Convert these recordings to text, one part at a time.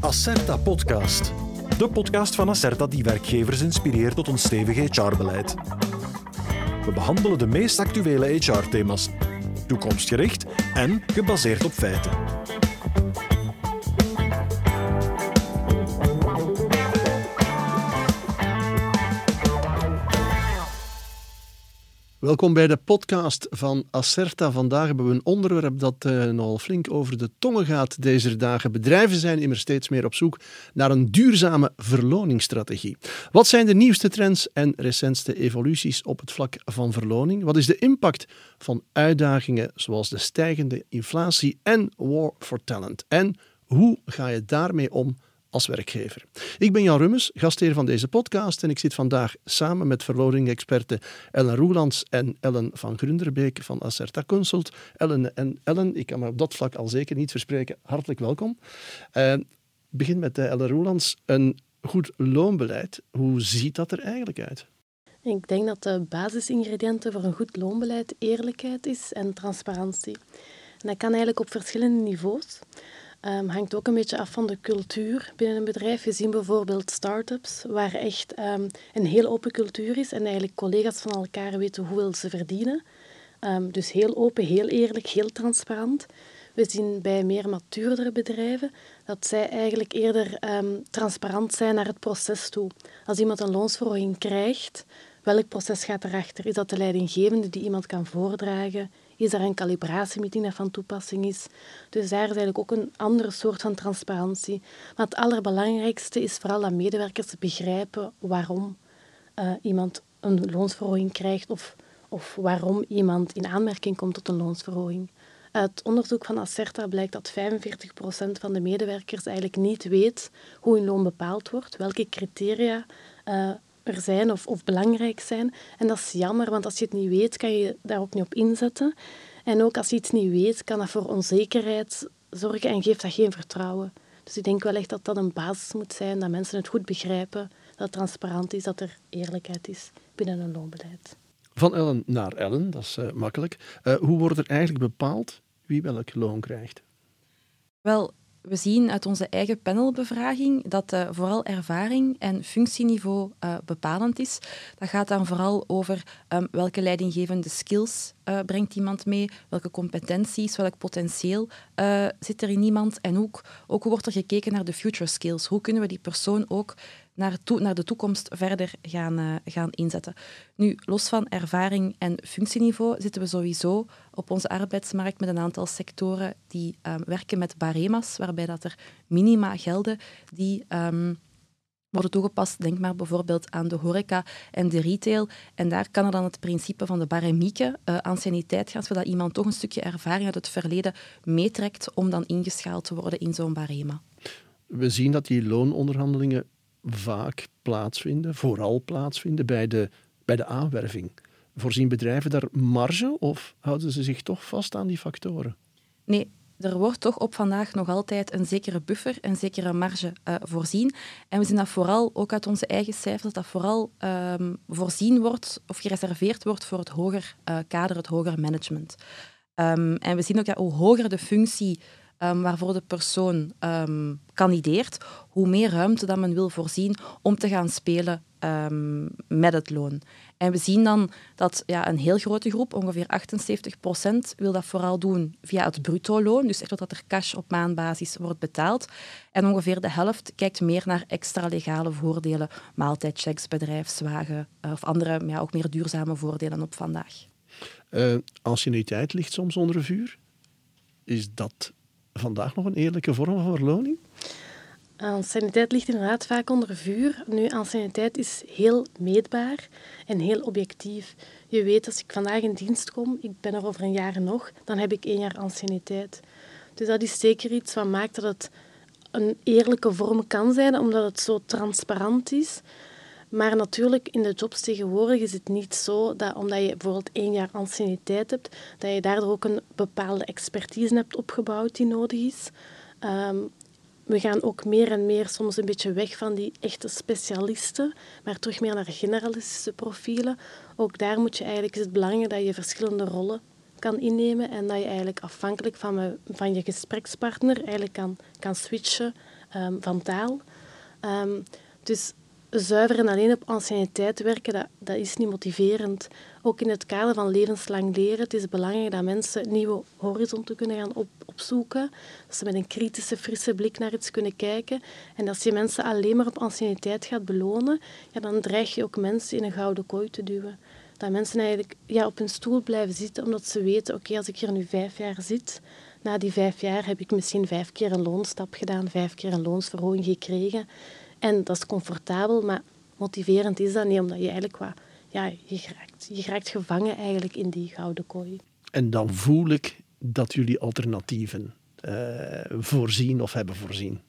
Acerta Podcast. De podcast van Acerta die werkgevers inspireert tot een stevig HR-beleid. We behandelen de meest actuele HR-thema's, toekomstgericht en gebaseerd op feiten. Welkom bij de podcast van Acerta. Vandaag hebben we een onderwerp dat uh, nogal flink over de tongen gaat deze dagen. Bedrijven zijn immers steeds meer op zoek naar een duurzame verloningsstrategie. Wat zijn de nieuwste trends en recentste evoluties op het vlak van verloning? Wat is de impact van uitdagingen zoals de stijgende inflatie en war for talent? En hoe ga je daarmee om als werkgever. Ik ben Jan Rummes, gastheer van deze podcast en ik zit vandaag samen met verloring-experten Ellen Roelands en Ellen van Grunderbeek van Acerta Consult. Ellen en Ellen, ik kan me op dat vlak al zeker niet verspreken, hartelijk welkom. Uh, begin met uh, Ellen Roelands. Een goed loonbeleid, hoe ziet dat er eigenlijk uit? Ik denk dat de basisingrediënten voor een goed loonbeleid eerlijkheid is en transparantie. En dat kan eigenlijk op verschillende niveaus. Um, hangt ook een beetje af van de cultuur binnen een bedrijf. We zien bijvoorbeeld start-ups waar echt um, een heel open cultuur is en eigenlijk collega's van elkaar weten hoeveel ze verdienen. Um, dus heel open, heel eerlijk, heel transparant. We zien bij meer matuurdere bedrijven dat zij eigenlijk eerder transparant zijn naar het proces toe. Als iemand een loonsverhoging krijgt, welk proces gaat erachter? Is dat de leidinggevende die iemand kan voordragen? Is er een calibratiemeting dat van toepassing is? Dus daar is eigenlijk ook een andere soort van transparantie. Maar het allerbelangrijkste is vooral dat medewerkers begrijpen waarom uh, iemand een loonsverhoging krijgt of, of waarom iemand in aanmerking komt tot een loonsverhoging. Uit onderzoek van Acerta blijkt dat 45% van de medewerkers eigenlijk niet weet hoe hun loon bepaald wordt, welke criteria uh, er zijn of, of belangrijk zijn. En dat is jammer, want als je het niet weet, kan je daar ook niet op inzetten. En ook als je iets niet weet, kan dat voor onzekerheid zorgen en geeft dat geen vertrouwen. Dus ik denk wel echt dat dat een basis moet zijn, dat mensen het goed begrijpen, dat het transparant is, dat er eerlijkheid is binnen een loonbeleid. Van Ellen naar Ellen, dat is uh, makkelijk. Uh, hoe wordt er eigenlijk bepaald wie welk loon krijgt? Wel, we zien uit onze eigen panelbevraging dat uh, vooral ervaring en functieniveau uh, bepalend is. Dat gaat dan vooral over um, welke leidinggevende skills uh, brengt iemand mee, welke competenties, welk potentieel zit er in iemand en ook, ook wordt er gekeken naar de future skills. Hoe kunnen we die persoon ook naar, naar de toekomst verder gaan, uh, gaan inzetten. Nu, los van ervaring en functieniveau zitten we sowieso op onze arbeidsmarkt met een aantal sectoren die um, werken met barema's, waarbij dat er minima gelden die um, worden toegepast. Denk maar bijvoorbeeld aan de horeca en de retail. En daar kan er dan het principe van de baremieke, uh, anciëniteit gaan, zodat iemand toch een stukje ervaring uit het verleden meetrekt om dan ingeschaald te worden in zo'n barema. We zien dat die loononderhandelingen vaak plaatsvinden, vooral plaatsvinden bij de, bij de aanwerving. Voorzien bedrijven daar marge of houden ze zich toch vast aan die factoren? Nee, er wordt toch op vandaag nog altijd een zekere buffer, een zekere marge uh, voorzien. En we zien dat vooral, ook uit onze eigen cijfers, dat dat vooral um, voorzien wordt of gereserveerd wordt voor het hoger uh, kader, het hoger management. Um, en we zien ook dat hoe hoger de functie um, waarvoor de persoon um, kandideert, hoe meer ruimte dat men wil voorzien om te gaan spelen um, met het loon. En we zien dan dat ja, een heel grote groep, ongeveer 78 procent, wil dat vooral doen via het bruto loon, dus echt dat er cash op maandbasis wordt betaald. En ongeveer de helft kijkt meer naar extra legale voordelen, maaltijdchecks, bedrijfswagen uh, of andere, ja, ook meer duurzame voordelen op vandaag. Uh, anciëniteit ligt soms onder vuur. Is dat vandaag nog een eerlijke vorm van verloning? Anciëniteit ligt inderdaad vaak onder vuur. Nu, anciëniteit is heel meetbaar en heel objectief. Je weet, als ik vandaag in dienst kom, ik ben er over een jaar nog, dan heb ik één jaar anciëniteit. Dus dat is zeker iets wat maakt dat het een eerlijke vorm kan zijn, omdat het zo transparant is. Maar natuurlijk, in de jobs tegenwoordig is het niet zo dat omdat je bijvoorbeeld één jaar anciëniteit hebt, dat je daardoor ook een bepaalde expertise hebt opgebouwd die nodig is. Um, we gaan ook meer en meer soms een beetje weg van die echte specialisten, maar terug meer naar generalistische profielen. Ook daar moet je eigenlijk, is het belangrijk dat je verschillende rollen kan innemen en dat je eigenlijk afhankelijk van, van je gesprekspartner eigenlijk kan, kan switchen um, van taal. Um, dus zuiver en alleen op anciëniteit werken, dat, dat is niet motiverend. Ook in het kader van levenslang leren, het is belangrijk dat mensen nieuwe horizonten kunnen gaan op, opzoeken. Dat ze met een kritische, frisse blik naar iets kunnen kijken. En als je mensen alleen maar op anciëniteit gaat belonen, ja, dan dreig je ook mensen in een gouden kooi te duwen. Dat mensen eigenlijk ja, op hun stoel blijven zitten, omdat ze weten, oké, als ik hier nu vijf jaar zit, na die vijf jaar heb ik misschien vijf keer een loonstap gedaan, vijf keer een loonsverhoging gekregen. En dat is comfortabel, maar motiverend is dat niet, omdat je eigenlijk wat, ja, je raakt, je raakt gevangen eigenlijk in die gouden kooi. En dan voel ik dat jullie alternatieven uh, voorzien of hebben voorzien.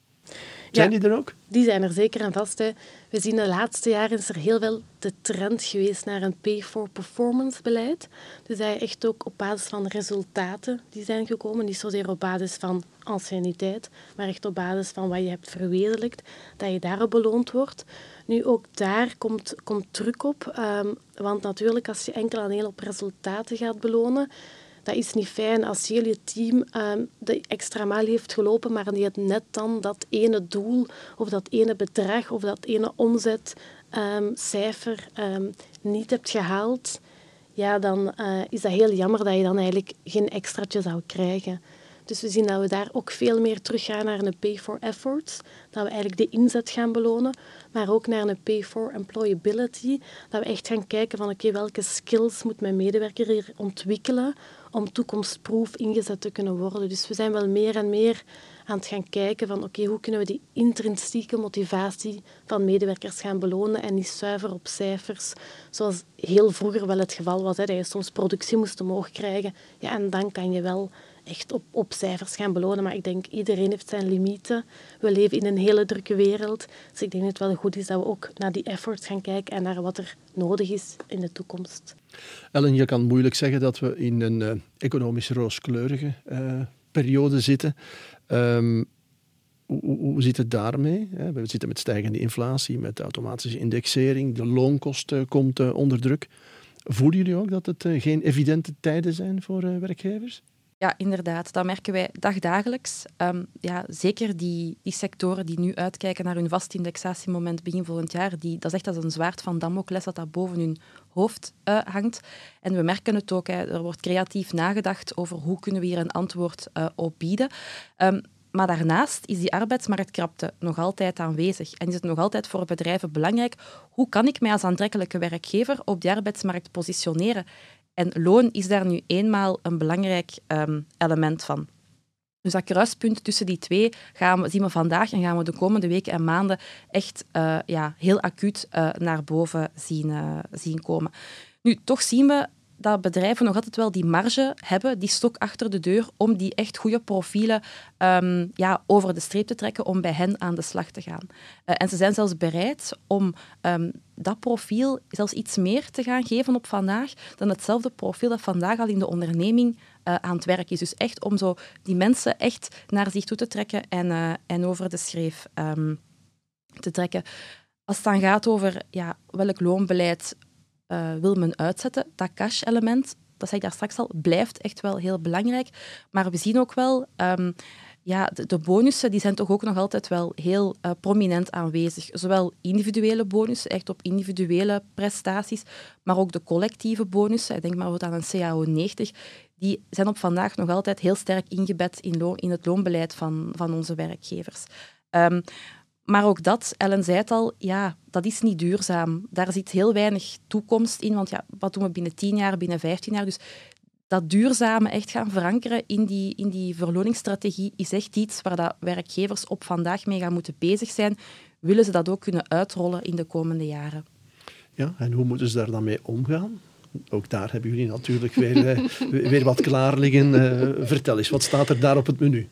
Zijn die er ook? Die zijn er zeker en vast. Hè. We zien de laatste jaren is er heel veel de trend geweest naar een pay-for-performance beleid. Dus dat je echt ook op basis van resultaten die zijn gekomen, niet zozeer op basis van anciëniteit, maar echt op basis van wat je hebt verwezenlijkt, dat je daarop beloond wordt. Nu, ook daar komt, komt druk op. Um, want natuurlijk, als je enkel en heel op resultaten gaat belonen, dat is niet fijn als heel je team um, de extra maal heeft gelopen, maar die het net dan dat ene doel of dat ene bedrag of dat ene omzetcijfer um, um, niet hebt gehaald. Ja, dan uh, is dat heel jammer dat je dan eigenlijk geen extraatje zou krijgen. Dus we zien dat we daar ook veel meer teruggaan naar een pay for efforts. Dat we eigenlijk de inzet gaan belonen, maar ook naar een pay for employability. Dat we echt gaan kijken van oké, welke skills moet mijn medewerker hier ontwikkelen om toekomstproof ingezet te kunnen worden. Dus we zijn wel meer en meer aan het gaan kijken van oké, hoe kunnen we die intrinsieke motivatie van medewerkers gaan belonen en niet zuiver op cijfers, zoals heel vroeger wel het geval was, hè, dat je soms productie moest omhoog krijgen. Ja, en dan kan je wel echt op, op cijfers gaan belonen. Maar ik denk, iedereen heeft zijn limieten. We leven in een hele drukke wereld. Dus ik denk dat het wel goed is dat we ook naar die efforts gaan kijken en naar wat er nodig is in de toekomst. Ellen, je kan moeilijk zeggen dat we in een uh, economisch rooskleurige uh, periode zitten. Um, hoe, hoe, zit het daarmee? We zitten met stijgende inflatie, met automatische indexering, de loonkosten komt onder druk. Voelen jullie ook dat het geen evidente tijden zijn voor werkgevers? Ja, inderdaad. Dat merken wij dagdagelijks. Um, ja, zeker die, die sectoren die nu uitkijken naar hun vast indexatiemoment begin volgend jaar, die, dat is echt als een zwaard van Damocles dat dat boven hun hoofd uh, hangt. En we merken het ook, hè, er wordt creatief nagedacht over hoe kunnen we hier een antwoord uh, op bieden. Um, maar daarnaast is die arbeidsmarktkrapte nog altijd aanwezig en is het nog altijd voor bedrijven belangrijk hoe kan ik mij als aantrekkelijke werkgever op die arbeidsmarkt positioneren. En loon is daar nu eenmaal een belangrijk um, element van. Dus dat kruispunt tussen die twee gaan we, zien we vandaag en gaan we de komende weken en maanden echt uh, ja, heel acuut uh, naar boven zien, uh, zien komen. Nu, toch zien we dat bedrijven nog altijd wel die marge hebben, die stok achter de deur, om die echt goede profielen um, ja, over de streep te trekken, om bij hen aan de slag te gaan. Uh, en ze zijn zelfs bereid om um, dat profiel zelfs iets meer te gaan geven op vandaag dan hetzelfde profiel dat vandaag al in de onderneming uh, aan het werk is. Dus echt om zo die mensen echt naar zich toe te trekken en, uh, en over de schreef um, te trekken. Als het dan gaat over ja, welk loonbeleid uh, wil men uitzetten. Dat cash-element, dat zei ik daar straks al, blijft echt wel heel belangrijk. Maar we zien ook wel... Um, ja, de, de, bonussen die zijn toch ook nog altijd wel heel uh, prominent aanwezig. Zowel individuele bonussen, echt op individuele prestaties, maar ook de collectieve bonussen. Ik denk maar aan een CAO 90. Die zijn op vandaag nog altijd heel sterk ingebed in, in het loonbeleid van, van onze werkgevers. Um, maar ook dat, Ellen zei het al, ja, dat is niet duurzaam. Daar zit heel weinig toekomst in, want ja, wat doen we binnen 10 jaar, binnen 15 jaar? Dus dat duurzame echt gaan verankeren in die, in die verloningsstrategie is echt iets waar dat werkgevers op vandaag mee gaan moeten bezig zijn. Willen ze dat ook kunnen uitrollen in de komende jaren? Ja, en hoe moeten ze daar dan mee omgaan? Ook daar hebben jullie natuurlijk weer, eh, weer wat klaar liggen. Uh, vertel eens, wat staat er daar op het menu?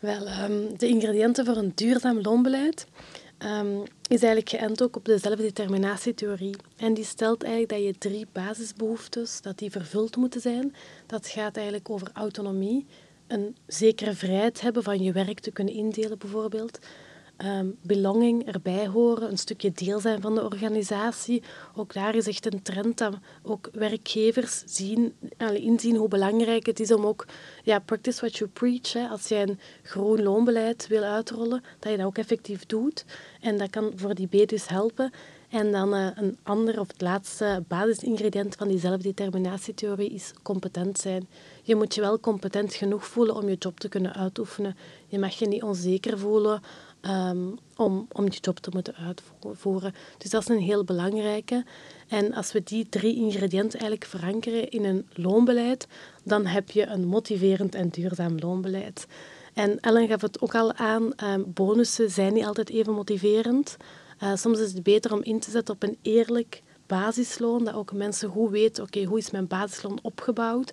Wel, um, de ingrediënten voor een duurzaam loonbeleid um, is eigenlijk geënt ook op de zelfdeterminatietheorie. En die stelt eigenlijk dat je drie basisbehoeftes, dat die vervuld moeten zijn. Dat gaat eigenlijk over autonomie, een zekere vrijheid hebben van je werk te kunnen indelen bijvoorbeeld, um, belonging erbij horen, een stukje deel zijn van de organisatie. Ook daar is echt een trend dat ook werkgevers zien, inzien hoe belangrijk het is om ook, ja, practice what you preach. Als jij een groen loonbeleid wil uitrollen, dat je dat ook effectief doet. En dat kan voor die B dus helpen. En dan uh, een ander of het laatste basisingrediënt van die zelfdeterminatietheorie is competent zijn. Je moet je wel competent genoeg voelen om je job te kunnen uitoefenen. Je mag je niet onzeker voelen um, om, om die job te moeten uitvoeren. Dus dat is een heel belangrijke. En als we die drie ingrediënten eigenlijk verankeren in een loonbeleid, dan heb je een motiverend en duurzaam loonbeleid. En Ellen gaf het ook al aan, um, bonussen zijn niet altijd even motiverend. Uh, soms is het beter om in te zetten op een eerlijk basisloon, dat ook mensen goed weten, oké, hoe is mijn basisloon opgebouwd?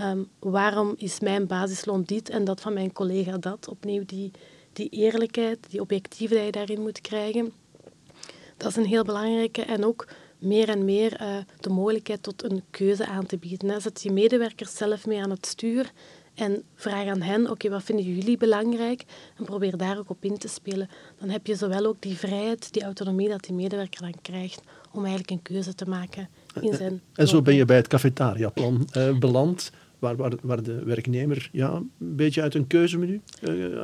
Um, waarom is mijn basisloon dit en dat van mijn collega dat? Opnieuw die, die eerlijkheid, die objectiviteit die je daarin moet krijgen. Dat is een heel belangrijke. En ook meer en meer uh, de mogelijkheid tot een keuze aan te bieden. Zet je medewerkers zelf mee aan het stuur en vraag aan hen, oké, wat vinden jullie belangrijk? En probeer daar ook op in te spelen. Dan heb je zowel ook die vrijheid, die autonomie dat die medewerker dan krijgt om eigenlijk een keuze te maken in zijn... En zo ben je bij het cafetariaplan uh, beland waar, de werknemer ja, een beetje uit een keuzemenu uh,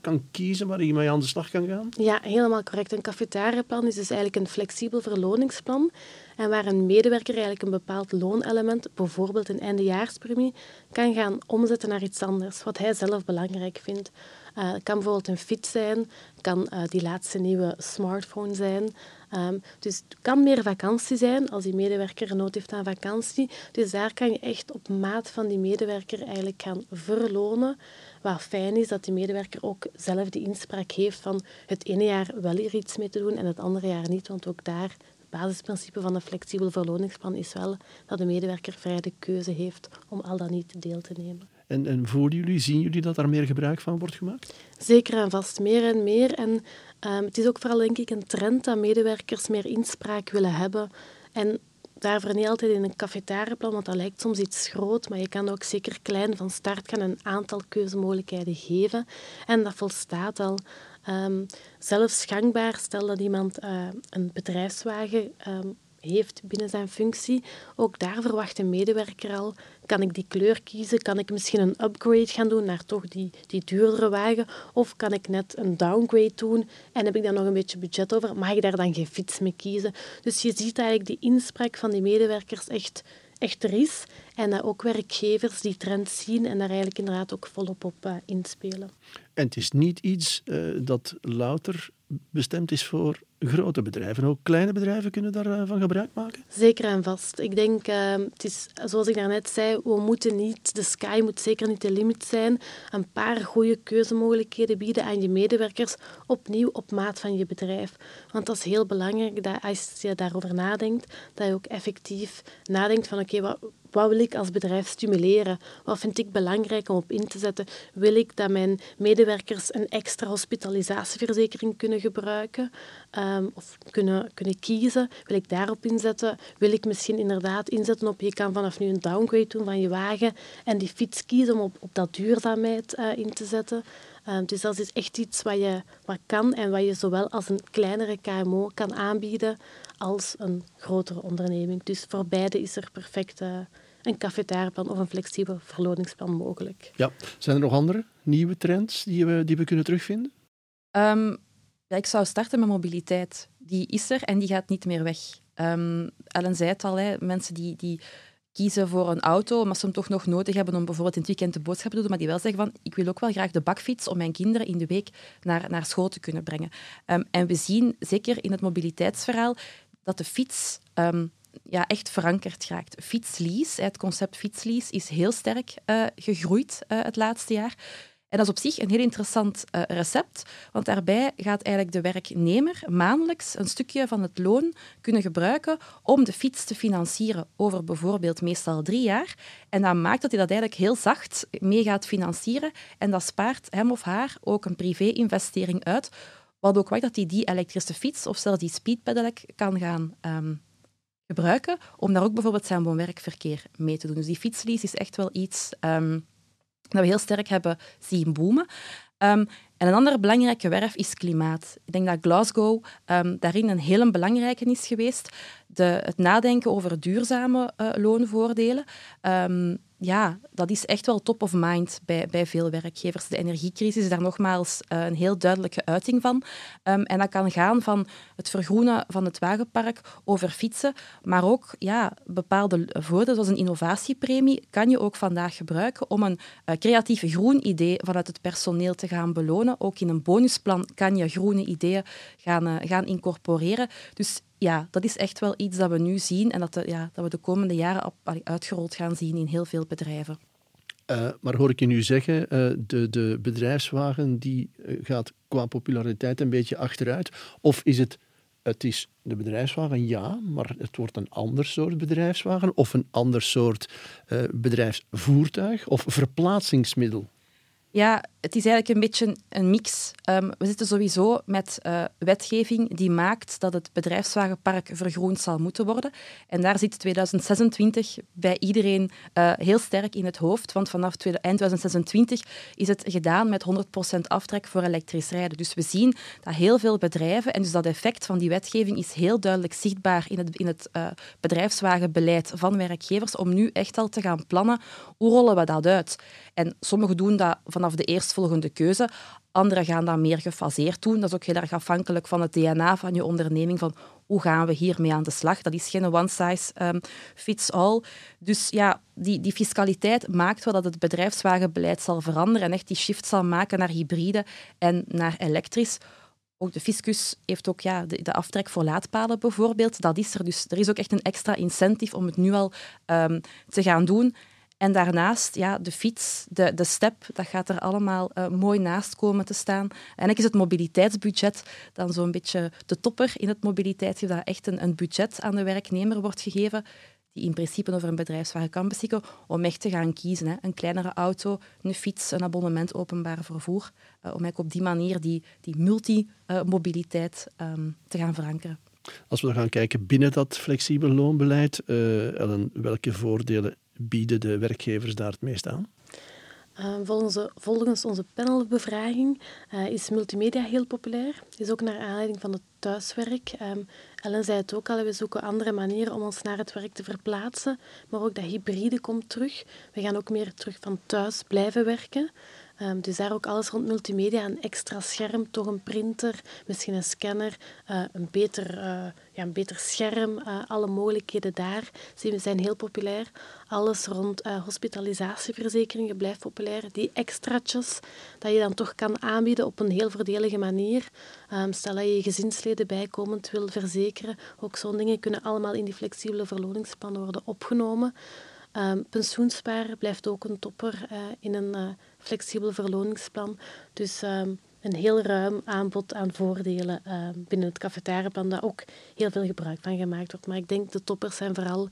kan kiezen waar hij mee aan de slag kan gaan? Ja, helemaal correct. Een cafetariaplan is dus eigenlijk een flexibel verloningsplan en waar een medewerker eigenlijk een bepaald loonelement, bijvoorbeeld een eindejaarspremie, kan gaan omzetten naar iets anders, wat hij zelf belangrijk vindt. Uh, het kan bijvoorbeeld een fiets zijn, kan uh, die laatste nieuwe smartphone zijn. Um, dus het kan meer vakantie zijn als die medewerker nood heeft aan vakantie. Dus daar kan je echt op maat van die medewerker eigenlijk gaan verlonen. Wat fijn is dat die medewerker ook zelf de inspraak heeft van het ene jaar wel hier iets mee te doen en het andere jaar niet. Want ook daar, basisprincipe van een flexibel verloningsplan is wel dat de medewerker vrij de keuze heeft om al dan niet deel te nemen. En, en voelen jullie, zien jullie dat daar meer gebruik van wordt gemaakt? Zeker en vast, meer en meer. En um, het is ook vooral denk ik een trend dat medewerkers meer inspraak willen hebben. En daarvoor niet altijd in een cafetariaplan, want dat lijkt soms iets groot, maar je kan ook zeker klein van start gaan een aantal keuzemogelijkheden geven. En dat volstaat al. Um, zelfs gangbaar, stel dat iemand uh, een bedrijfswagen um, heeft binnen zijn functie. Ook daar verwacht een medewerker al, kan ik die kleur kiezen? Kan ik misschien een upgrade gaan doen naar toch die, die duurdere wagen? Of kan ik net een downgrade doen en heb ik dan nog een beetje budget over? Mag ik daar dan geen fiets mee kiezen? Dus je ziet eigenlijk die inspraak van die medewerkers echt, echt er is. En dat ook werkgevers die trend zien en daar eigenlijk inderdaad ook volop op uh, inspelen. En het is niet iets uh, dat louter bestemd is voor grote bedrijven. Ook kleine bedrijven kunnen daarvan eh, gebruik maken? Zeker en vast. Ik denk, uh, het is, zoals ik daarnet zei, we moeten niet, de sky moet zeker niet de limit zijn. Een paar goede keuzemogelijkheden bieden aan je medewerkers, opnieuw op maat van je bedrijf. Want dat is heel belangrijk dat als je daarover nadenkt, dat je ook effectief nadenkt van oké, wat, wat wil ik als bedrijf stimuleren? Wat vind ik belangrijk om op in te zetten? Wil ik dat mijn medewerkers een extra hospitalisatieverzekering kunnen gebruiken um, of kunnen, kunnen kiezen? Wil ik daarop inzetten? Wil ik misschien inderdaad inzetten op je kan vanaf nu een downgrade doen van je wagen en die fiets kiezen om op, op dat duurzaamheid uh, in te zetten? Um, dus dat is echt iets wat je wat kan en wat je zowel als een kleinere KMO kan aanbieden als een grotere onderneming. Dus voor beide is er perfect uh, een cafetariaplan of een flexibel verloningsplan mogelijk. Ja. Zijn er nog andere nieuwe trends die we, die we kunnen terugvinden? Um, ja, ik zou starten met mobiliteit. Die is er en die gaat niet meer weg. Um, Ellen zei het al, hè, mensen die, die kiezen voor een auto, maar ze hem toch nog nodig hebben om bijvoorbeeld in het weekend de boodschappen te doen, maar die wel zeggen van ik wil ook wel graag de bakfiets om mijn kinderen in de week naar, naar school te kunnen brengen. Um, en we zien, zeker in het mobiliteitsverhaal, dat de fiets um, ja, echt verankerd raakt. Fietslease, het concept fietslease, is heel sterk uh, gegroeid uh, het laatste jaar. En dat is op zich een heel interessant uh, recept, want daarbij gaat eigenlijk de werknemer maandelijks een stukje van het loon kunnen gebruiken om de fiets te financieren over bijvoorbeeld meestal drie jaar. En dat maakt dat hij dat eigenlijk heel zacht mee gaat financieren en dat spaart hem of haar ook een privé-investering uit, wat ook maakt dat hij die elektrische fiets of zelfs die speedpedelec kan gaan um, gebruiken om daar ook bijvoorbeeld woon-werkverkeer mee te doen. Dus die fietslease is echt wel iets um, dat we heel sterk hebben zien boomen. Um, En een andere belangrijke werf is klimaat. Ik denk dat Glasgow um, daarin een hele belangrijke is geweest. De, het nadenken over duurzame uh, loonvoordelen. Ja, dat is echt wel top of mind bij, bij veel werkgevers. De energiecrisis is daar nogmaals uh, een heel duidelijke uiting van. Um, en dat kan gaan van het vergroenen van het wagenpark over fietsen, maar ook ja, bepaalde voordelen, zoals een innovatiepremie, kan je ook vandaag gebruiken om een uh, creatief groen idee vanuit het personeel te gaan belonen. Ook in een bonusplan kan je groene ideeën gaan, uh, gaan incorporeren. Dus ja, dat is echt wel iets dat we nu zien en dat, de, ja, dat we de komende jaren op, uitgerold gaan zien in heel veel bedrijven. Uh, maar hoor ik je nu zeggen, uh, de, de bedrijfswagen die uh, gaat qua populariteit een beetje achteruit? Of is het, het is de bedrijfswagen, ja, maar het wordt een ander soort bedrijfswagen of een ander soort bedrijfsvoertuig of verplaatsingsmiddel? Ja, het is eigenlijk een beetje een mix. Um, we zitten sowieso met uh, wetgeving die maakt dat het bedrijfswagenpark vergroend zal moeten worden. En daar zit 2026 bij iedereen uh, heel sterk in het hoofd, want vanaf eind 2026 is het gedaan met 100% aftrek voor elektrisch rijden. Dus we zien dat heel veel bedrijven, en dus dat effect van die wetgeving is heel duidelijk zichtbaar in het, in het uh, bedrijfswagenbeleid van werkgevers, om nu echt al te gaan plannen, hoe rollen we dat uit? En sommigen doen dat vanaf de eerstvolgende keuze. Anderen gaan dat meer gefaseerd doen. Dat is ook heel erg afhankelijk van het DNA van je onderneming, van hoe gaan we hiermee aan de slag. Dat is geen one size um, fits all. Dus ja, die, die fiscaliteit maakt wel dat het bedrijfswagenbeleid zal veranderen en echt die shift zal maken naar hybride en naar elektrisch. Ook de fiscus heeft ook ja, de, de, aftrek voor laadpalen bijvoorbeeld. Dat is er. Dus er is ook echt een extra incentive om het nu al um, te gaan doen. En daarnaast, ja, de fiets, de, de step, dat gaat er allemaal uh, mooi naast komen te staan. En is het mobiliteitsbudget dan zo'n beetje de topper in het mobiliteitsgebied, dat echt een, een budget aan de werknemer wordt gegeven, die in principe over een bedrijfswagen kan beschikken, om echt te gaan kiezen. Hè. Een kleinere auto, een fiets, een abonnement openbaar vervoer, uh, om op die manier die, die multimobiliteit um, te gaan verankeren. Als we dan gaan kijken binnen dat flexibel loonbeleid, uh, Ellen, welke voordelen bieden de werkgevers daar het meest aan? Uh, volgens, volgens, onze panelbevraging uh, is multimedia heel populair. Is ook naar aanleiding van het thuiswerk. Um, Ellen zei het ook al, we zoeken andere manieren om ons naar het werk te verplaatsen. Maar ook dat hybride komt terug. We gaan ook meer terug van thuis blijven werken. Um, dus daar ook alles rond multimedia, een extra scherm, toch een printer, misschien een scanner, uh, een, beter, uh, ja, een beter scherm, uh, alle mogelijkheden daar zien zijn heel populair. Alles rond hospitalisatieverzekeringen blijft populair. Die extraatjes dat je dan toch kan aanbieden op een heel voordelige manier. Um, stel dat je je gezinsleden bijkomend wil verzekeren, ook zo'n dingen kunnen allemaal in die flexibele verloningsplannen worden opgenomen. Um, pensioensparen blijft ook een topper in een flexibel verloningsplan. Dus um, een heel ruim aanbod aan voordelen uh, binnen het cafetariaplan, daar ook heel veel gebruik van gemaakt wordt. Maar ik denk de toppers zijn vooral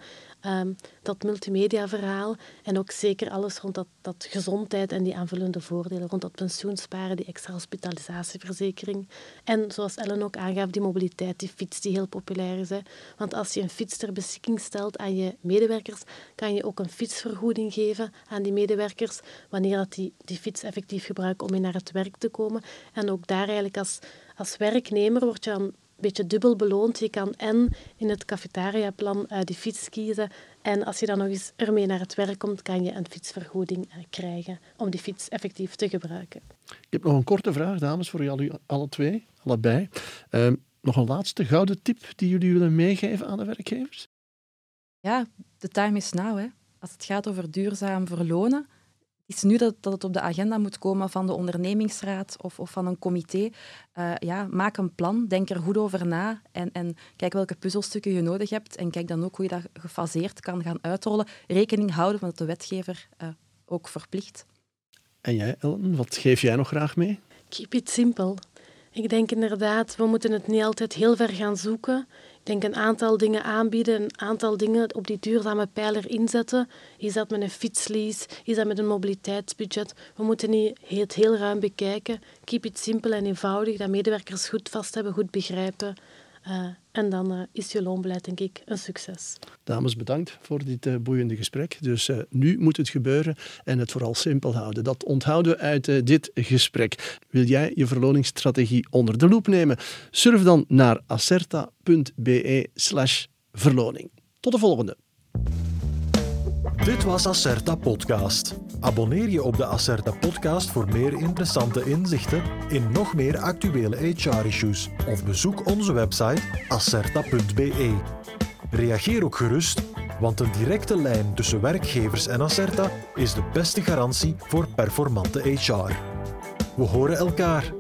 um, dat multimedia-verhaal en ook zeker alles rond dat, dat gezondheid en die aanvullende voordelen, rond dat pensioensparen, die extra hospitalisatieverzekering. En zoals Ellen ook aangaf, die mobiliteit, die fiets die heel populair is. Hè. Want als je een fiets ter beschikking stelt aan je medewerkers, kan je ook een fietsvergoeding geven aan die medewerkers wanneer dat die, die fiets effectief gebruiken om mee naar het werk te komen. En ook daar eigenlijk als, als werknemer word je dan beetje dubbel beloond. Je kan en in het cafetariaplan uh, die fiets kiezen en als je dan nog eens ermee naar het werk komt, kan je een fietsvergoeding uh, krijgen om die fiets effectief te gebruiken. Ik heb nog een korte vraag, dames, voor jullie alle twee, allebei. Uh, nog een laatste gouden tip die jullie willen meegeven aan de werkgevers? Ja, de time is now. Hè. Als het gaat over duurzaam verlonen, is nu dat, dat het op de agenda moet komen van de ondernemingsraad of, of van een comité. Uh, ja, maak een plan, denk er goed over na en, en kijk welke puzzelstukken je nodig hebt en kijk dan ook hoe je dat gefaseerd kan gaan uitrollen. Rekening houden van dat de wetgever uh, ook verplicht. En jij, Ellen, wat geef jij nog graag mee? Keep it simple. Ik denk inderdaad, we moeten het niet altijd heel ver gaan zoeken denk een aantal dingen aanbieden, een aantal dingen op die duurzame pijler inzetten. Is dat met een fietslease? Is dat met een mobiliteitsbudget? We moeten niet het heel ruim bekijken. Keep it simpel en eenvoudig, dat medewerkers goed vast hebben, goed begrijpen Uh, en dan uh, is je loonbeleid, denk ik, een succes. Dames, bedankt voor dit uh, boeiende gesprek. Dus nu moet het gebeuren en het vooral simpel houden. Dat onthouden we uit dit gesprek. Wil jij je verloningsstrategie onder de loep nemen? Surf dan naar acerta.be slash verloning. Tot de volgende. Dit was Acerta Podcast. Abonneer je op de Acerta Podcast voor meer interessante inzichten in nog meer actuele HR-issues of bezoek onze website acerta.be. Reageer ook gerust, want een directe lijn tussen werkgevers en Acerta is de beste garantie voor performante HR. We horen elkaar.